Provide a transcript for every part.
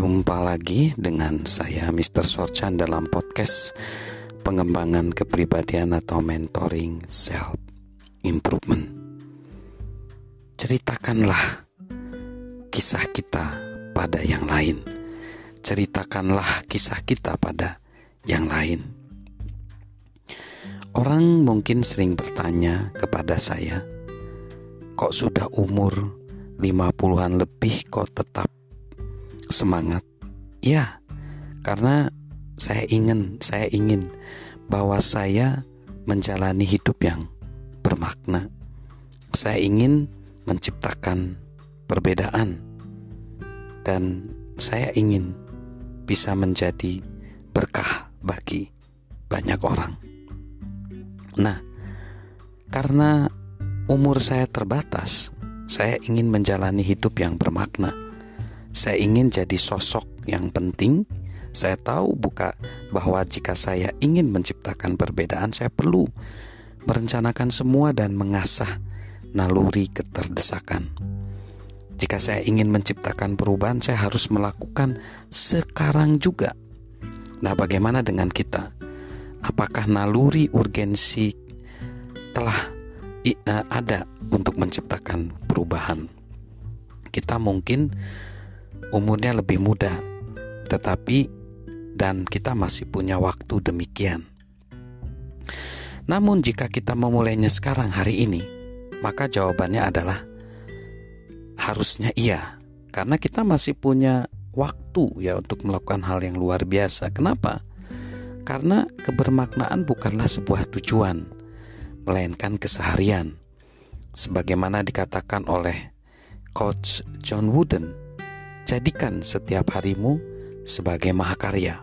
Jumpa lagi dengan saya Mr. Sorchan dalam podcast pengembangan kepribadian atau mentoring self improvement. Ceritakanlah kisah kita pada yang lain. Ceritakanlah kisah kita pada yang lain. Orang mungkin sering bertanya kepada saya, kok sudah umur 50-an lebih kok tetap semangat? Ya, karena saya ingin, saya ingin bahwa saya menjalani hidup yang bermakna. Saya ingin menciptakan perbedaan dan saya ingin bisa menjadi berkah bagi banyak orang. Nah, karena umur saya terbatas, saya ingin menjalani hidup yang bermakna saya ingin jadi sosok yang penting. Saya tahu buka bahwa jika saya ingin menciptakan perbedaan, saya perlu merencanakan semua dan mengasah naluri keterdesakan. Jika saya ingin menciptakan perubahan, saya harus melakukan sekarang juga. Nah, bagaimana dengan kita? Apakah naluri urgensi telah eh, ada untuk menciptakan perubahan? Kita mungkin umurnya lebih muda, tetapi dan kita masih punya waktu demikian. Namun jika kita memulainya sekarang hari ini, maka jawabannya adalah harusnya iya, karena kita masih punya waktu ya untuk melakukan hal yang luar biasa. Kenapa? Karena kebermaknaan bukanlah sebuah tujuan, melainkan keseharian. Sebagaimana dikatakan oleh Coach John Wooden Jadikan setiap harimu sebagai mahakarya.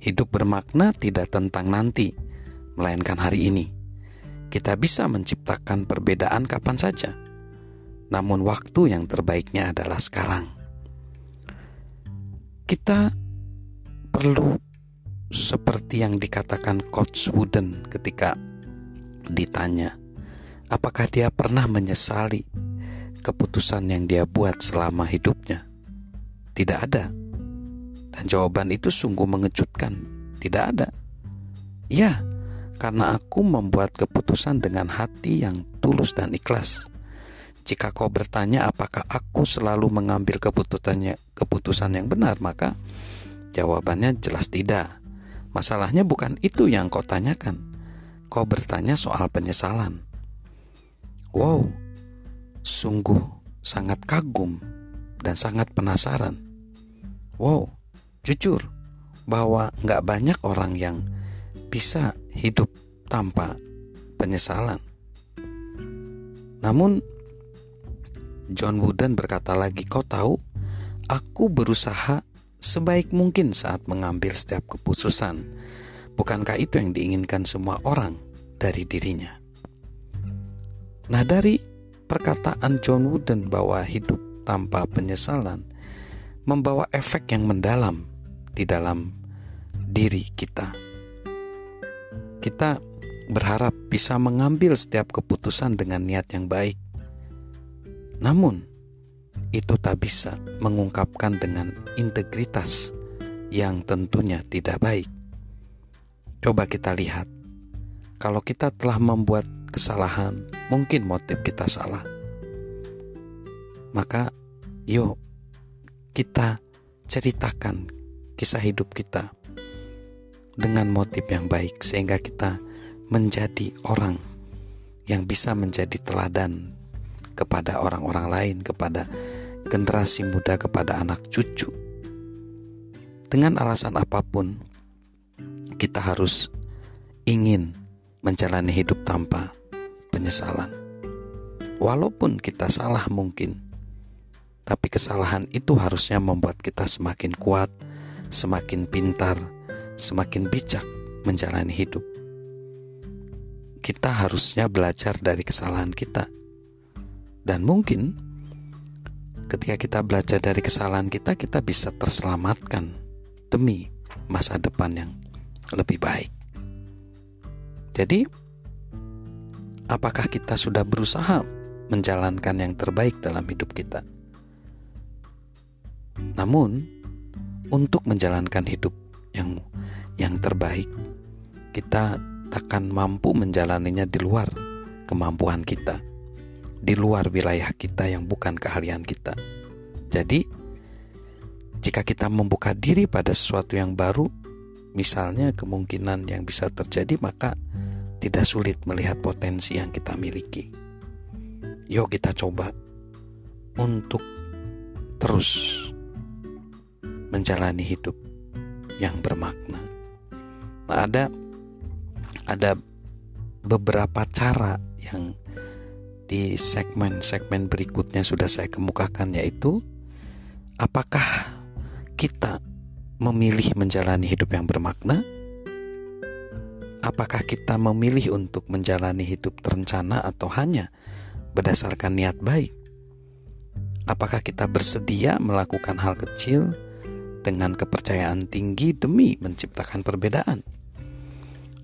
Hidup bermakna tidak tentang nanti, melainkan hari ini. Kita bisa menciptakan perbedaan kapan saja, namun waktu yang terbaiknya adalah sekarang. Kita perlu seperti yang dikatakan Coach Wooden ketika ditanya, apakah dia pernah menyesali keputusan yang dia buat selama hidupnya? Tidak ada. Dan jawaban itu sungguh mengejutkan. Tidak ada. Ya, karena aku membuat keputusan dengan hati yang tulus dan ikhlas. Jika kau bertanya apakah aku selalu mengambil keputusannya keputusan yang benar, maka jawabannya jelas tidak. Masalahnya bukan itu yang kau tanyakan. Kau bertanya soal penyesalan. Wow, sungguh sangat kagum dan sangat penasaran. Wow, jujur bahwa nggak banyak orang yang bisa hidup tanpa penyesalan. Namun John Wooden berkata lagi, kau tahu, aku berusaha sebaik mungkin saat mengambil setiap keputusan. Bukankah itu yang diinginkan semua orang dari dirinya? Nah, dari perkataan John Wooden bahwa hidup tanpa penyesalan membawa efek yang mendalam di dalam diri kita. Kita berharap bisa mengambil setiap keputusan dengan niat yang baik. Namun, itu tak bisa mengungkapkan dengan integritas yang tentunya tidak baik. Coba kita lihat, kalau kita telah membuat kesalahan, mungkin motif kita salah. Maka, yuk kita ceritakan kisah hidup kita dengan motif yang baik sehingga kita menjadi orang yang bisa menjadi teladan kepada orang-orang lain, kepada generasi muda, kepada anak cucu. Dengan alasan apa pun, kita harus ingin menjalani hidup tanpa penyesalan. Walaupun kita salah mungkin, tapi kesalahan itu harusnya membuat kita semakin kuat, semakin pintar, semakin bijak menjalani hidup. Kita harusnya belajar dari kesalahan kita. Dan mungkin ketika kita belajar dari kesalahan kita, kita bisa terselamatkan demi masa depan yang lebih baik. Jadi, apakah kita sudah berusaha menjalankan yang terbaik dalam hidup kita? Namun, untuk menjalankan hidup yang yang terbaik, kita takkan mampu menjalaninya di luar kemampuan kita, di luar wilayah kita yang bukan keahlian kita. Jadi, jika kita membuka diri pada sesuatu yang baru, misalnya kemungkinan yang bisa terjadi, maka tidak sulit melihat potensi yang kita miliki. Yuk, kita coba untuk terus menjalani hidup yang bermakna. Nah, ada ada beberapa cara yang di segmen-segmen berikutnya sudah saya kemukakan yaitu apakah kita memilih menjalani hidup yang bermakna? Apakah kita memilih untuk menjalani hidup terencana atau hanya berdasarkan niat baik? Apakah kita bersedia melakukan hal kecil dengan kepercayaan tinggi demi menciptakan perbedaan?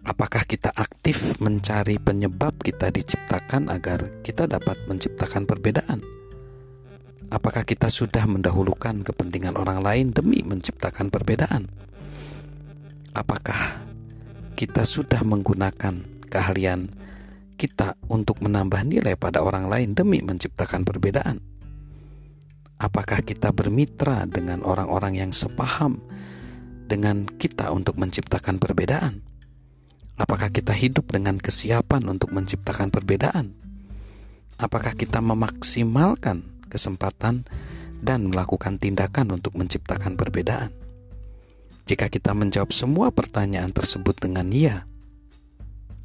Apakah kita aktif mencari penyebab kita diciptakan agar kita dapat menciptakan perbedaan? Apakah kita sudah mendahulukan kepentingan orang lain demi menciptakan perbedaan? Apakah kita sudah menggunakan keahlian kita untuk menambah nilai pada orang lain demi menciptakan perbedaan? Apakah kita bermitra dengan orang-orang yang sepaham dengan kita untuk menciptakan perbedaan? Apakah kita hidup dengan kesiapan untuk menciptakan perbedaan? Apakah kita memaksimalkan kesempatan dan melakukan tindakan untuk menciptakan perbedaan? Jika kita menjawab semua pertanyaan tersebut dengan "ya",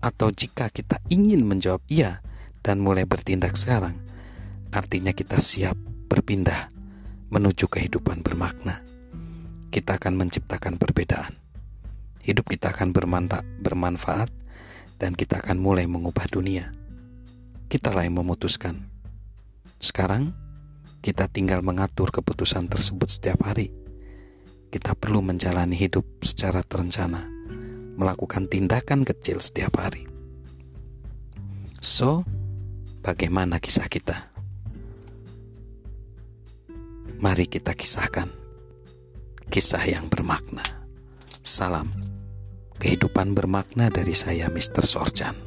atau jika kita ingin menjawab "iya" dan mulai bertindak sekarang, artinya kita siap berpindah menuju kehidupan bermakna. Kita akan menciptakan perbedaan. Hidup kita akan bermanfaat dan kita akan mulai mengubah dunia. Kitalah yang memutuskan. Sekarang kita tinggal mengatur keputusan tersebut setiap hari. Kita perlu menjalani hidup secara terencana, melakukan tindakan kecil setiap hari. So, bagaimana kisah kita? Mari kita kisahkan kisah yang bermakna. Salam kehidupan bermakna dari saya, Mr. Sorjan.